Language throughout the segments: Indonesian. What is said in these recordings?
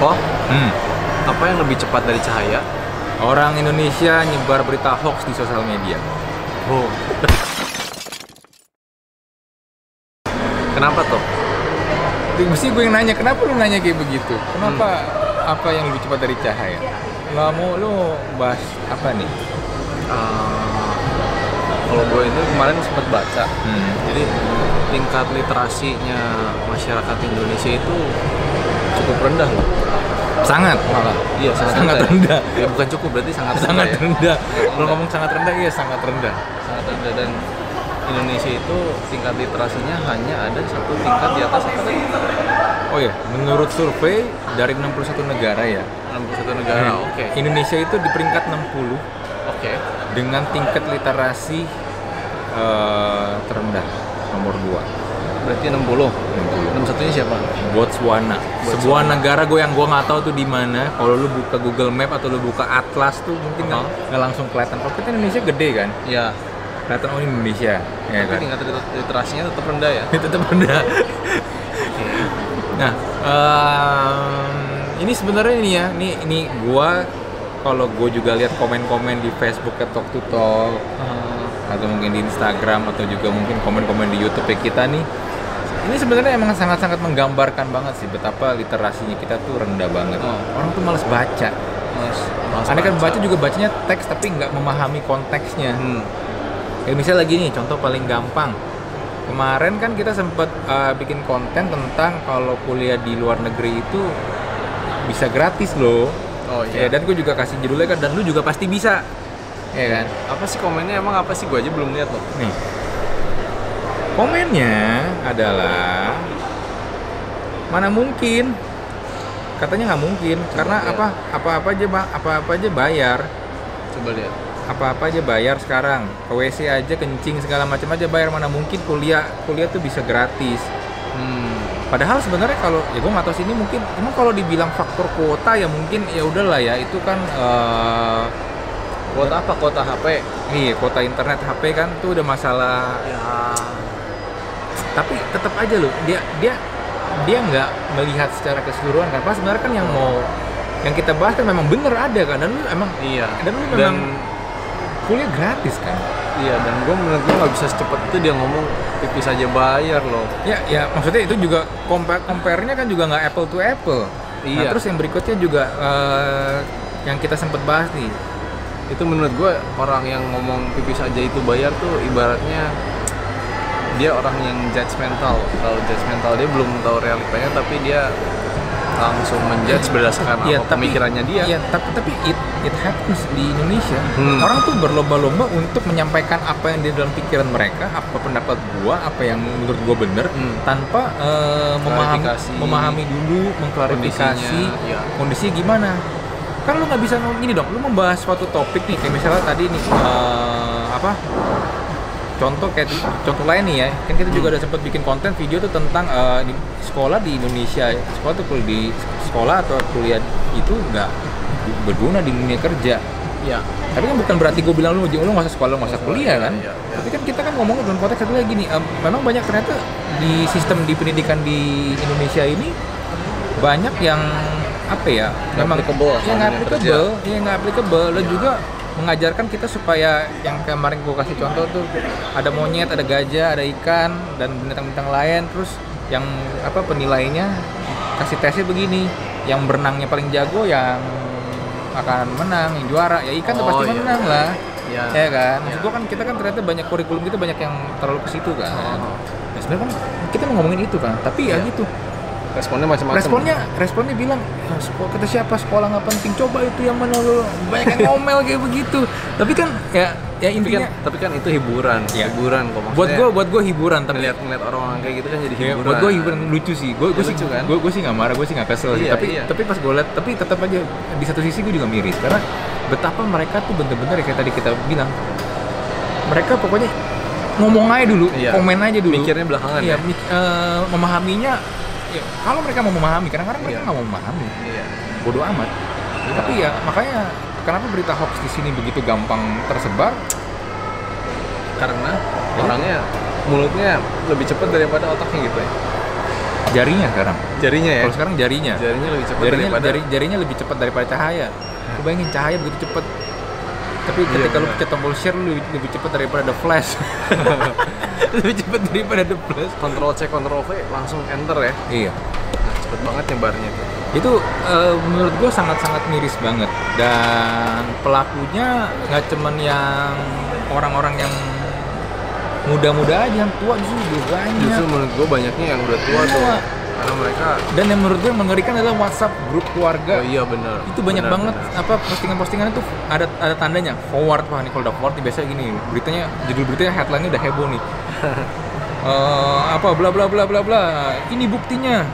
Kok Hmm. apa yang lebih cepat dari cahaya? Orang Indonesia nyebar berita hoax di sosial media. Oh. Kenapa? Itu Mesti gue yang nanya, kenapa lu nanya kayak begitu? Kenapa apa yang lebih cepat dari cahaya? Nggak mau lu bahas apa nih? Ah, kalau gue itu kemarin sempat baca, Hmm. jadi tingkat literasinya masyarakat Indonesia itu cukup rendah loh. Sangat malah. Iya, sangat, Sangat rendah. rendah. Ya, bukan cukup berarti sangat Sangat rendah. ya. rendah. Kalau rendah. ngomong sangat rendah, iya sangat rendah. Sangat rendah dan Indonesia itu tingkat literasinya hanya ada satu tingkat di atas? Oh ya, menurut survei dari 61 negara ya. 61 negara. Hmm. Oke. Indonesia itu di peringkat 60 Oke. dengan tingkat literasi eh, terendah nomor 2. Berarti 60. 61 nya siapa? Botswana. Sebuah negara gue yang gue nggak tahu tuh di mana. Kalau lu buka Google Map atau lu buka Atlas tuh mungkin nggak Uh-huh. nggak langsung kelihatan. Kalau kita Indonesia gede kan, Iya. kelihatan oh Indonesia, ya Tapi kan. tingkat liter- literasinya tetap rendah ya. Tetap rendah. Nah, em, ini sebenarnya ini ya, ini ini gua kalau gue juga lihat komen-komen di Facebook ke Talk to Talk atau mungkin di Instagram atau juga mungkin komen-komen di YouTube kita nih. Ini sebenarnya emang sangat-sangat menggambarkan banget sih betapa literasinya kita tuh rendah banget. Oh. Orang tuh males baca. Mas Karena kan baca juga bacanya teks tapi nggak memahami konteksnya. Hmm. Kayak misalnya lagi nih, contoh paling gampang. Kemarin kan kita sempat uh, bikin konten tentang kalau kuliah di luar negeri itu bisa gratis loh. Oh Ya, iya. dan gue juga kasih judulnya kan dan lu juga pasti bisa. Ya kan? Apa sih komennya emang apa sih? Gue aja belum lihat loh. Nih. Komennya adalah mana mungkin katanya nggak mungkin karena lihat. apa apa-apa aja Bang, apa-apa aja bayar Coba lihat. apa-apa aja bayar sekarang ke WC aja kencing segala macam aja bayar mana mungkin kuliah kuliah tuh bisa gratis. Padahal sebenarnya kalau ya gue nggak tahu sini mungkin cuma kalau dibilang faktor kuota ya mungkin ya udahlah ya itu kan eh Kuota apa? Kuota HP? nih kuota internet HP kan tuh udah masalah Ya. tapi tetap aja loh dia dia dia nggak melihat secara keseluruhan kan pas sebenarnya kan yang mau yang kita bahas kan memang bener ada kan dan lu emang Iya. Dan lu dan memang kuliah gratis kan iya dan gue menurut gue nggak bisa secepat itu dia ngomong pipis aja bayar loh. Ya, ya maksudnya itu juga compare compare-nya kan juga nggak apple to apple. Nah, Iya. terus yang berikutnya juga eh, yang kita sempat bahas nih. Itu menurut gue orang yang ngomong pipis aja itu bayar tuh ibaratnya dia orang yang judgmental. Kalau judgmental dia belum tahu realitanya tapi dia langsung menjudge berdasarkan Iya, apa pemikirannya dia. Iya, tapi tapi it it happens di Indonesia. Hmm. Orang tuh berlomba-lomba untuk menyampaikan apa yang di dalam pikiran mereka, apa pendapat gua, apa yang menurut gua bener, Hmm. tanpa eh, memahami memahami dulu, mengklarifikasi iya. kondisinya gimana. Kan lu nggak bisa ngomong gini dong, lu membahas suatu topik nih, kayak misalnya tadi nih eh, apa? Contoh kayak contoh lain nih ya, kan kita juga udah sempat bikin konten video tuh tentang eh, di sekolah di Indonesia, sekolah tuh kuliah di sekolah atau kuliah itu nggak berguna di dunia kerja. Iya. Tapi kan bukan berarti gue bilang lu lu nggak usah sekolah, lu nggak usah kuliah kan. Iya, iya. Tapi kan kita kan ngomong dalam konteks satu lagi gini, em, memang banyak ternyata di sistem di pendidikan di Indonesia ini banyak yang apa ya, memang applicable yang nggak dunia applicable, yang nggak applicable dan juga mengajarkan kita supaya yang kemarin gue kasih contoh tuh ada monyet, ada gajah, ada ikan dan bintang-bintang lain, terus yang apa penilainya kasih tesnya begini, yang berenangnya paling jago yang akan menang, yang juara ya ikan tuh Oh, pasti iya. menang lah Iya. ya kan maksud Iya. gua kan kita kan ternyata banyak kurikulum kita banyak yang terlalu ke situ kan Oh. ya sebenarnya kan kita mau ngomongin itu kan tapi ya Iya. gitu Responnya macam-macam. responnya responnya bilang "Ya, sekolah kata siapa sekolah nggak penting coba itu yang mana lu banyak yang ngomel kayak begitu tapi kan ya ya tapi kan, intinya tapi kan itu hiburan, Iya. hiburan kok maksudnya. buat gua buat gua hiburan tapi ngeliat ngeliat orang-orang kayak gitu kan jadi Ya, hiburan. buat gue hiburan lucu sih, gue gue Ya, sih lucu kan? gue gue sih nggak marah, gue sih nggak kesel sih. Iya, Tapi iya. tapi pas gue liat, tapi tetap aja di satu sisi gue juga miris karena betapa mereka tuh bener-bener ya kayak tadi kita bilang, mereka pokoknya ngomong aja dulu, Iya. komen aja dulu. Mikirnya belakangan Iya, ya? mik- eh, memahaminya. Ya, kalau mereka mau memahami, kadang-kadang mereka Iya. nggak mau memahami, Iya. bodoh amat. Tapi ya makanya kenapa berita hoax di sini begitu gampang tersebar? Karena orangnya mulutnya lebih cepat daripada otaknya gitu ya. jarinya sekarang. Jarinya ya. Kalau sekarang jarinya. Jarinya lebih cepat Jarinya daripada jari, jarinya lebih cepat daripada cahaya. Lu bayangin cahaya begitu cepat. Tapi Iya, ketika lu benar. pencet tombol share lu lebih, lebih cepat daripada the flash. lebih cepat daripada the flash. Control C, Control V langsung enter ya. Iya. Nah, cepet banget nyebarnya tuh. itu eh, menurut gue sangat-sangat miris banget dan pelakunya nggak cuman yang orang-orang yang muda-muda aja yang tua justru juga banyak Justru menurut gue banyaknya yang udah tua tuh. Iya. Karena mereka dan yang menurut gue mengerikan adalah WhatsApp grup keluarga. Oh iya bener itu banyak Bener, banget bener. apa postingan-postingan itu ada ada tandanya. Forward wah nih kalau udah forward biasanya gini beritanya judul beritanya headline-nya udah heboh nih. Eh, apa bla bla bla bla bla. Ini buktinya.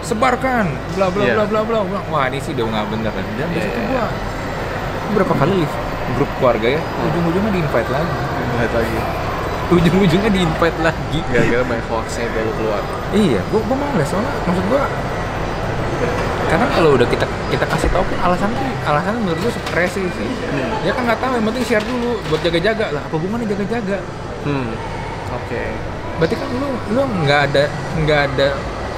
Sebarkan. Bla bla Iya. bla bla bla wah ini sih udah nggak bener kan dan Iya, biasa tuh iya, gua gua berapa kali live grup keluarga ya. Ujung-ujungnya di invite lagi. Lihat lagi ujung-ujungnya di invite lagi. Gara-gara banyak hoaxnya itu keluar. Iya gua gua males soalnya. Maksud gua karena kalau udah kita kita kasih tahu pun alasan tuh alasannya menurut gua represi sih. Ya kan nggak tahu yang penting share dulu buat jaga-jaga. Lah apa hubungannya jaga-jaga? Hmm Oke. Berarti kan lu lu nggak ada nggak ada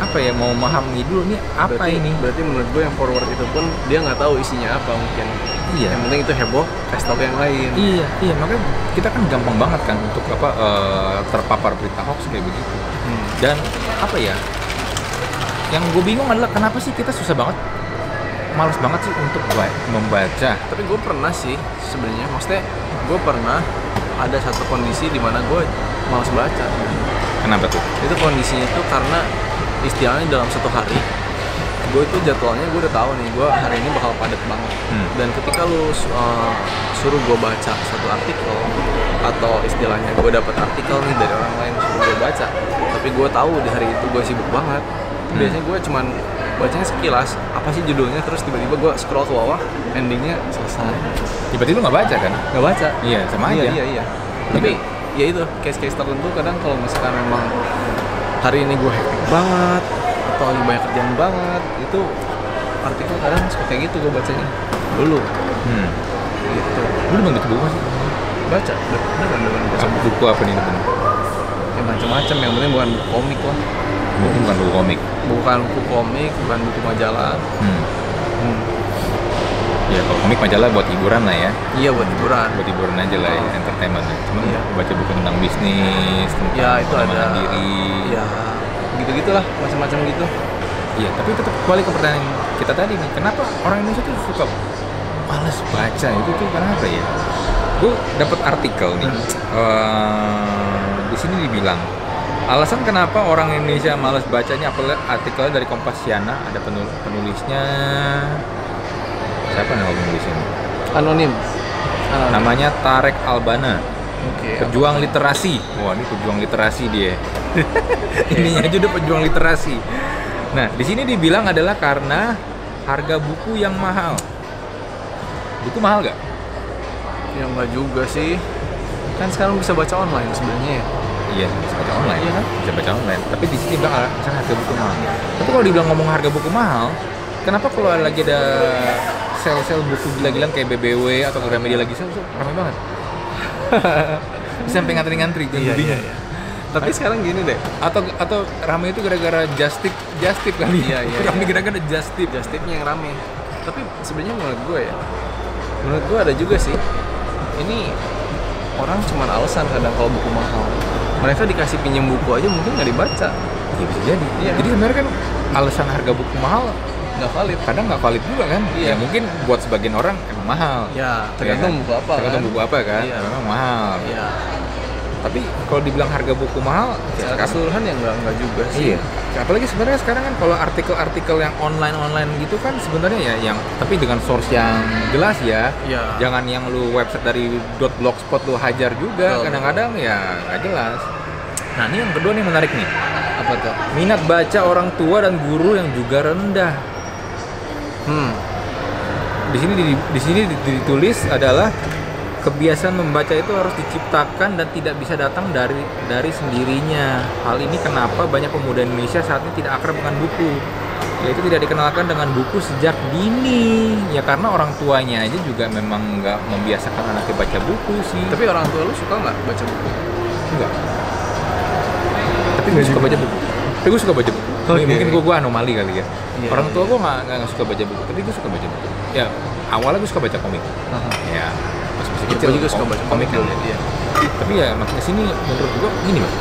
apa ya mau memahami dulu nih apa berarti, ini? Berarti menurut gue yang forward itu pun Dia nggak tahu isinya apa mungkin iya. Yang penting itu heboh Kasih tau yang lain. Iya iya. Makanya kita kan gampang banget kan untuk apa eh, terpapar berita hoax kayak begitu. Hmm. dan apa ya yang gue bingung adalah kenapa sih kita susah banget males banget sih untuk ba- membaca. Tapi gue pernah sih sebenarnya Maksudnya gue pernah ada satu kondisi di mana gue malas baca. Kenapa tuh? Itu kondisinya itu karena istilahnya dalam satu hari gue itu jadwalnya gue udah tahu nih gue hari ini bakal padat banget. Hmm. dan ketika lu uh, suruh gue baca satu artikel atau istilahnya gue dapet artikel nih dari orang lain suruh gue baca tapi gue tahu di hari itu gue sibuk banget Hmm. biasanya gue cuman bacanya sekilas apa sih judulnya? Terus tiba-tiba gue scroll ke bawah endingnya selesai. Ya, berarti lu nggak baca kan? Nggak baca. Iya sama iya, aja. Iya, iya. Tapi ya itu case-case tertentu kadang kalau misalkan memang hari ini gue hektik banget atau lagi banyak kerjaan banget itu artikel kadang suka kayak gitu gue bacanya dulu. Hmm. gitu. Lu udah baca buku sih? Baca. Baca. Buku apa nih temen ya macam-macam yang penting bukan buku komik lah. Buku bukan buku komik. Bukan buku komik bukan buku majalah. Hmm. hmm. ya kalau komik majalah buat hiburan lah ya. Iya buat hiburan. Buat hiburan aja lah ya, entertainment. Cuman Iya. baca buku tentang bisnis, tentang ya itu ada. diri. ya gitu gitulah macam-macam gitu Iya, tapi tetap kembali ke pertanyaan kita tadi nih, kenapa orang Indonesia tuh suka males baca itu tuh kenapa ya? Gue dapat artikel nih, Hmm. eh, di sini dibilang alasan kenapa orang Indonesia males bacanya apalagi artikelnya dari Kompasiana ada penul penulisnya siapa nama penulisnya? anonim Anonim. Namanya Tarek Albana. Oke pejuang literasi. Wah ini pejuang literasi dia. Ininya aja udah pejuang literasi. Nah di sini dibilang adalah karena harga buku yang mahal. Buku mahal gak? ya enggak juga sih. Kan sekarang bisa baca online sebenarnya ya. Iya bisa baca online. Iya kan? bisa baca online. Tapi di sini bilang ah, misalnya harga buku mahal. Tapi kalau dibilang ngomong harga buku mahal kenapa kalau lagi ada sel-sel buku gila-gilaan kayak BBW atau Gramedia lagi sel ramai banget sampai ngantri-ngantri gue Iya, iya, iya. Tapi sekarang gini deh, atau atau rame itu gara-gara just tip just tip kali Iya, iya, rame iya. gara-gara just tip just tipnya yang rame. Tapi sebenarnya menurut gue ya, menurut gue ada juga sih. Ini orang cuman alasan kadang kalau buku mahal. Mereka dikasih pinjam buku aja mungkin nggak dibaca, ya bisa jadi Iya. jadi sebenarnya kan alasan harga buku mahal nggak valid. kadang nggak valid juga kan Iya. ya mungkin buat sebagian orang emang mahal Ya, Ya tergantung kan? buku apa. tergantung kan? buku apa kan Iya. memang mahal Iya. tapi kalau dibilang harga buku mahal ya Secara keseluruhan ya nggak nggak juga sih. Iya. Apalagi sebenarnya sekarang kan kalau artikel-artikel yang online-online gitu kan sebenarnya ya yang tapi dengan source yang jelas ya. Iya. Jangan yang lu website dari .blogspot lu hajar juga kadang-kadang ya nggak jelas. Nah, ini yang kedua nih menarik nih. Apa tuh? Minat baca orang tua dan guru yang juga rendah. Hmm. Di sini di, di sini ditulis adalah kebiasaan membaca itu harus diciptakan dan tidak bisa datang dari dari sendirinya. Hal ini kenapa banyak pemuda Indonesia saat ini tidak akrab dengan buku. Yaitu tidak dikenalkan dengan buku sejak dini. Ya karena orang tuanya aja juga memang nggak membiasakan anaknya baca buku sih. Tapi orang tua lu suka nggak baca buku? enggak. Tapi gue suka baca buku. Tapi gue suka baca buku. Oke. Mungkin gue gue anomali kali ya. Iya, Orang tua iya. gue nggak nggak suka baca buku, tapi gue suka baca buku. Ya awalnya gue suka baca komik. Aha. Ya pas masih Ya, kecil gue juga suka baca komik kan. iya. Tapi ya makin ke sini menurut gue gini mas.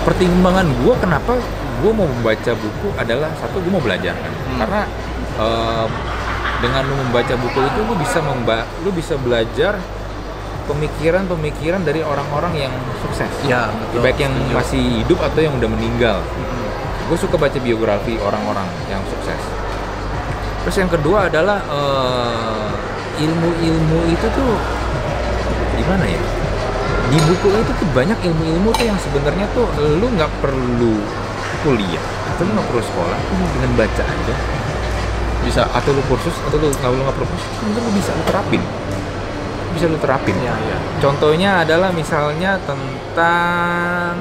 Pertimbangan gue kenapa gue mau membaca buku adalah satu gue mau belajar kan. Hmm. Karena eh, dengan lu membaca buku itu lu bisa memba lu bisa belajar pemikiran-pemikiran dari orang-orang yang sukses. Ya, betul. baik yang masih hidup atau yang udah meninggal. Mm-mm. Gue suka baca biografi orang-orang yang sukses. Terus yang kedua adalah eh, ilmu-ilmu itu tuh gimana ya? Di buku itu tuh banyak ilmu-ilmu tuh yang sebenarnya tuh lu nggak perlu kuliah atau lu nggak perlu sekolah, lu dengan baca aja Bisa. atau lu kursus atau lu nggak lu nggak perlu kursus, sebenarnya lu bisa lu terapin, bisa lu terapin. Iya, iya. Contohnya adalah misalnya tentang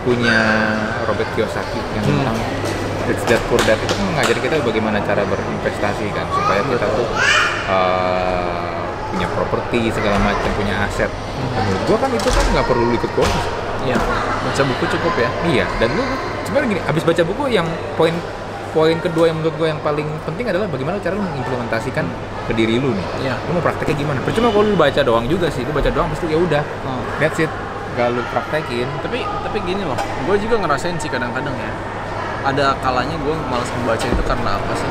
bukunya Robert Kiyosaki yang Hmm. tentang Rich Dad Poor Dad itu kan mengajari kita bagaimana cara berinvestasi kan supaya kita tuh uh, punya properti segala macam punya aset. Menurut gua kan itu kan nggak perlu lu ikut kursus. Iya. Baca buku cukup ya. Iya, dan lu sebenarnya gini, abis baca buku yang poin poin kedua yang menurut gue yang paling penting adalah bagaimana cara lu mengimplementasikan ke diri lu nih. Iya. Lu mau prakteknya gimana? Percuma kalau lu baca doang juga sih, lu baca doang pasti ya udah, Oh. that's it. Gak lu praktekin. tapi tapi gini loh gue juga ngerasain sih kadang-kadang ya ada kalanya gue malas membaca itu karena apa sih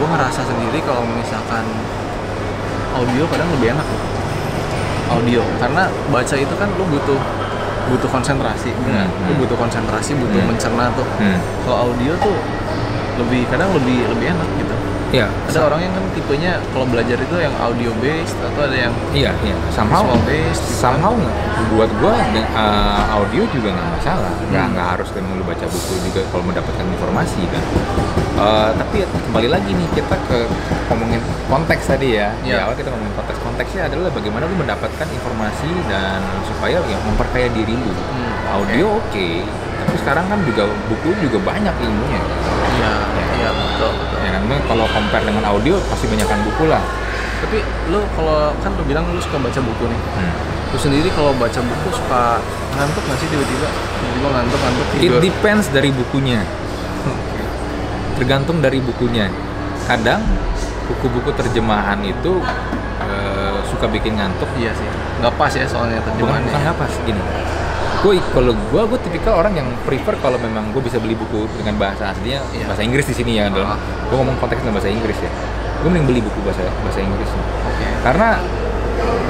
gue ngerasa sendiri kalau misalkan audio kadang lebih enak loh audio karena baca itu kan lu butuh butuh konsentrasi benar Hmm, lu hmm. butuh konsentrasi butuh Hmm. mencerna tuh Hmm. kalau audio tuh lebih kadang lebih lebih enak gitu Iya. ada orang yang kan tipenya kalau belajar itu yang audio based atau ada yang Iya, iya. Somehow, based gitu kan. somehow nggak- buat gua uh, audio juga nggak masalah. Nggak Hmm. nggak harus kan lu baca buku juga kalau mendapatkan informasi kan. Uh, tapi kembali lagi nih kita ke ngomongin konteks tadi ya. Di Iya. awal kita ngomongin konteks. Konteksnya adalah bagaimana lu mendapatkan informasi dan supaya ya memperkaya diri lu. Hmm, Audio oke, tapi sekarang kan juga buku juga banyak ilmunya. iya iya betul betul Ya kan, kalau compare dengan audio pasti banyakkan buku lah. Tapi lu kalau kan lu bilang lu suka baca buku nih. Hmm. Lu sendiri kalau baca buku suka ngantuk nggak sih tiba-tiba? Tiba-tiba ngantuk ngantuk It tidur. depends dari bukunya. Tergantung dari bukunya. Kadang buku-buku terjemahan itu eh, suka bikin ngantuk. Iya sih. Nggak pas ya soalnya Bukan terjemahannya. bukan apa sih gini. Gue kalau gue gue tipikal orang yang prefer kalau memang gue bisa beli buku dengan bahasa aslinya Iya. bahasa Inggris di sini ya dalam. Ah. Gue ngomong konteks dalam bahasa Inggris ya. Gue mending beli buku bahasa bahasa Inggris. Oke. Karena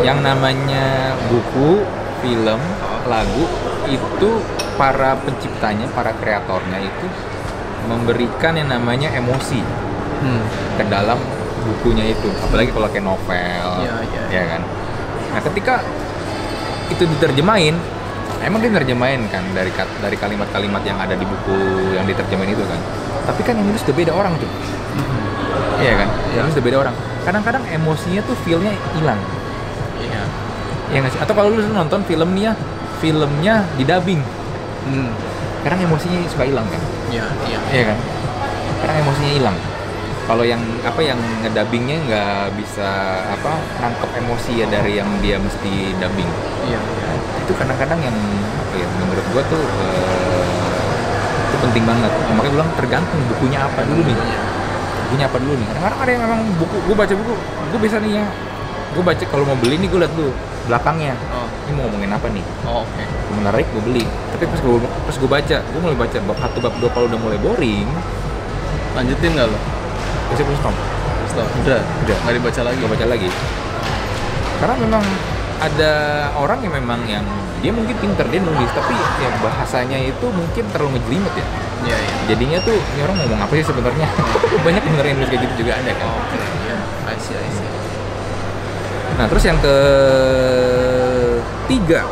yang namanya buku, film, lagu itu para penciptanya, para kreatornya itu memberikan yang namanya emosi Hmm. ke dalam bukunya itu. Apalagi kalau kayak novel, Iya, iya. ya kan. Nah, ketika itu diterjemahin, emang dia nerjemahin kan dari dari kalimat-kalimat yang ada di buku yang diterjemahin itu kan. Tapi kan yang nulis udah beda orang tuh. Iya kan? Iya. Yang nulis udah beda orang. Kadang-kadang emosinya tuh feel-nya hilang. Iya. Ya sih? Atau kalau lu nonton filmnya, filmnya di dubbing, Hmm. kadang emosinya suka hilang kan? Iya iya. Iya kan? Kadang emosinya hilang. Kalau yang apa yang ngedubbingnya nggak bisa apa nangkep emosi ya dari yang dia mesti dubbing. Iya iya. Itu kadang-kadang yang apa ya menurut gua tuh eh, itu penting banget. Nah, makanya gue bilang tergantung bukunya apa dulu nih. Iya. Bukunya apa dulu nih? Kadang-kadang ada yang memang buku, gue baca buku, gue bisa nih ya. Gue baca kalau mau beli nih gue liat dulu belakangnya. Oh. Ini mau ngomongin apa nih? Oh, oke. menarik gue beli tapi pas gue pas gue baca gue mulai baca bab satu bab dua kalau udah mulai boring Lanjutin nggak lo? gue sih stop Stop. Udah. Udah. Nggak dibaca lagi. gue baca lagi karena memang ada orang yang memang yang dia mungkin pinter dia nulis tapi yang bahasanya itu mungkin terlalu ngejelimet ya Iya iya. jadinya tuh ini orang ngomong apa sih sebenarnya banyak bener yang nulis kayak gitu juga ada kan Oh, Oke. Iya. I see I see. nah terus yang ketiga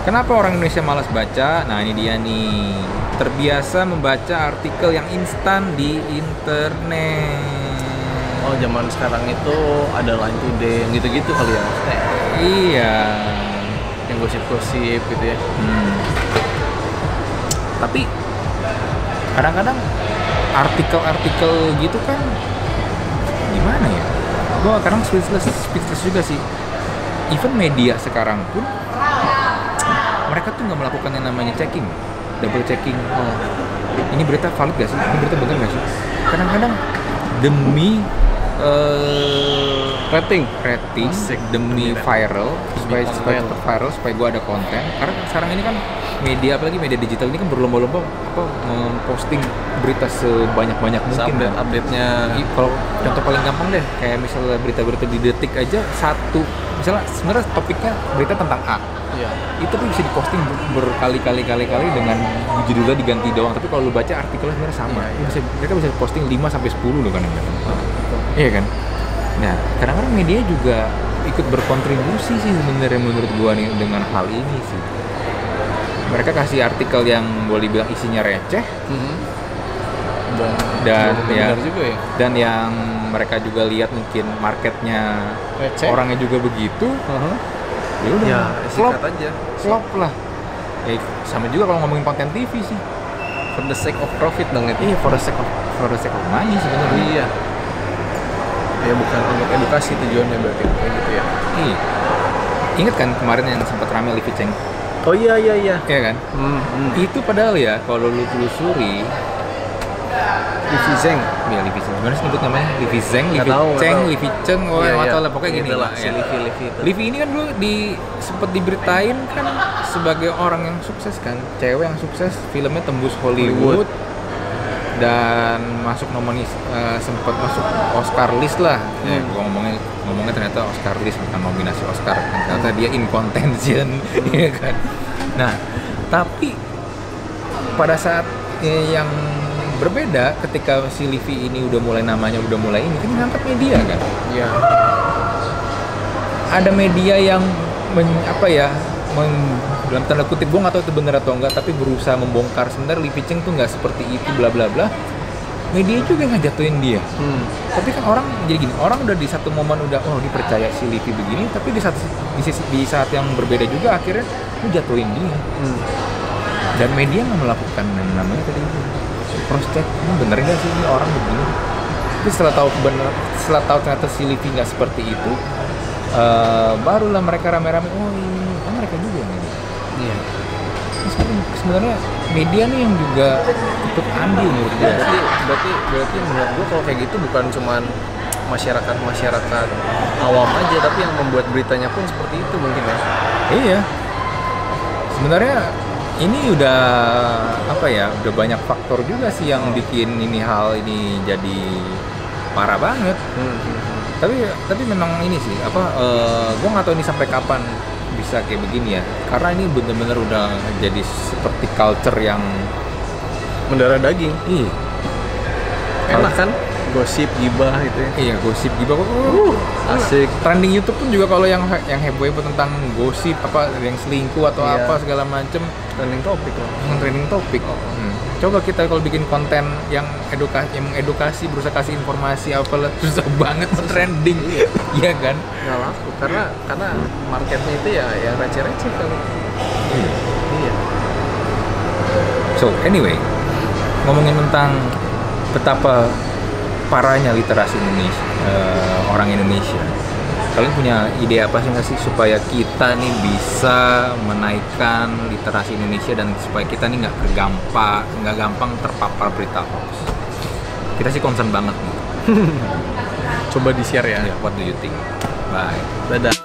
Kenapa orang Indonesia malas baca? Nah ini dia nih Terbiasa membaca artikel yang instan di internet Oh zaman sekarang itu ada line today yang gitu-gitu kali ya maksudnya Iya yang gosip-gosip gitu ya. Hmm. Tapi kadang-kadang artikel-artikel gitu kan gimana ya? Gue kadang speechless, speechless juga sih. Even media sekarang pun mereka tuh nggak melakukan yang namanya checking. double checking Oh. ini berita valid gak sih ini berita bener gak sih kadang-kadang demi eh Rating. rating Asik. demi viral supaya konten. supaya cepet viral supaya gue ada konten karena sekarang ini kan media apalagi media digital ini kan berlomba-lomba apa memposting berita sebanyak-banyak mungkin Update kan. update-nya. Kalau contoh paling gampang deh kayak misalnya berita-berita di detik aja satu misalnya sebenarnya topiknya berita tentang A Iya. itu tuh bisa diposting ber- berkali-kali kali-kali dengan judulnya diganti doang tapi kalau lu baca artikelnya sebenarnya sama Iya, iya. Bisa, mereka bisa posting 5 sampai 10 loh kadang-kadang iya kan nah kadang-kadang media juga ikut berkontribusi sih sebenarnya menurut gua nih dengan hal ini sih mereka kasih artikel yang boleh bilang isinya receh Mhm. Dan, Dan benar ya- juga ya. dan yang mereka juga lihat mungkin marketnya Receh. orangnya juga begitu Mhm. ya udah Ya, flop aja. flop lah ya sama juga kalau ngomongin konten TV sih For the sake of profit dong itu. iya for the sake of for the sake of money sebenarnya Iya. Ya bukan untuk edukasi tujuannya berarti kayak gitu ya. iya ingat kan kemarin yang sempat rame Livi Cheng Oh iya iya iya. iya kan Hmm, hmm. itu padahal ya kalau lu telusuri Livi Zeng. ya Livi Cheng gimana sih nyebut namanya Livi Zeng Livi tahu, Cheng. Livi Cheng oh Iya, nggak iya. tahu lah pokoknya gini Gitu lah Si ya. Livi Livi itu. Livi ini kan dulu di sempat diberitain kan sebagai orang yang sukses kan, cewek yang sukses, filmnya tembus Hollywood, Hollywood. Dan masuk nominasi eh, sempat masuk Oscar list lah. Ya, Hmm. gua ngomongnya ngomongnya ternyata Oscar list bukan nominasi Oscar. Ternyata dia in contention, ya kan. Nah, tapi pada saat eh, yang berbeda ketika si Livi ini udah mulai namanya udah mulai ini kan ngangkat media kan Iya. ada media yang men- apa ya meng- dalam tanda kutip gue nggak tahu itu benar atau enggak tapi berusaha membongkar sebenarnya Livi Cheng tuh nggak seperti itu bla bla bla. Media juga yang ngejatuhin dia. Hmm. tapi kan orang jadi gini orang udah di satu momen udah oh dipercaya si Livi begini tapi di saat di, sisi, di saat yang berbeda juga akhirnya lu jatuhin dia. Hmm. dan media nggak melakukan yang namanya tadi cross check ini bener nggak sih ini orang begini? Tapi setelah tahu bener setelah tahu ternyata si Livi nggak seperti itu eh, barulah mereka rame-rame oh ini oh mereka juga sebenarnya- media nih yang juga ikut andil menurut gue Berarti berarti berarti menurut gua kalau kayak gitu bukan cuman masyarakat masyarakat awam aja tapi yang membuat beritanya pun seperti itu mungkin ya. iya sebenarnya ini udah apa ya udah banyak faktor juga sih yang bikin ini hal ini jadi parah banget Hmm. hmm, hmm. tapi tapi memang ini sih apa eh gue nggak tahu ini sampai kapan bisa kayak begini ya karena ini bener-bener udah jadi seperti culture yang Mendarah daging. ih Enak kan? Gosip, gibah gitu ya. iya gosip gitu kok Asik. trending YouTube pun juga kalau yang yang heboh heboh tentang gosip apa yang selingkuh atau Iya. apa segala macem Trending topik loh. yang trending topik Hmm. Coba kita kalau bikin konten yang edukasi yang mengedukasi berusaha kasih informasi apa lah susah banget trending iya kan Nggak laku karena karena marketnya itu ya yang receh-receh kali. Iya. So anyway, ngomongin tentang betapa parahnya literasi Indonesia eh, orang Indonesia. Kalian punya ide apa sih nggak sih supaya kita nih bisa menaikkan literasi Indonesia dan supaya kita nih nggak tergampang nggak gampang terpapar berita hoax. Kita sih concern banget nih. Coba di-share ya. Ya, what do you think? Bye. Dadah.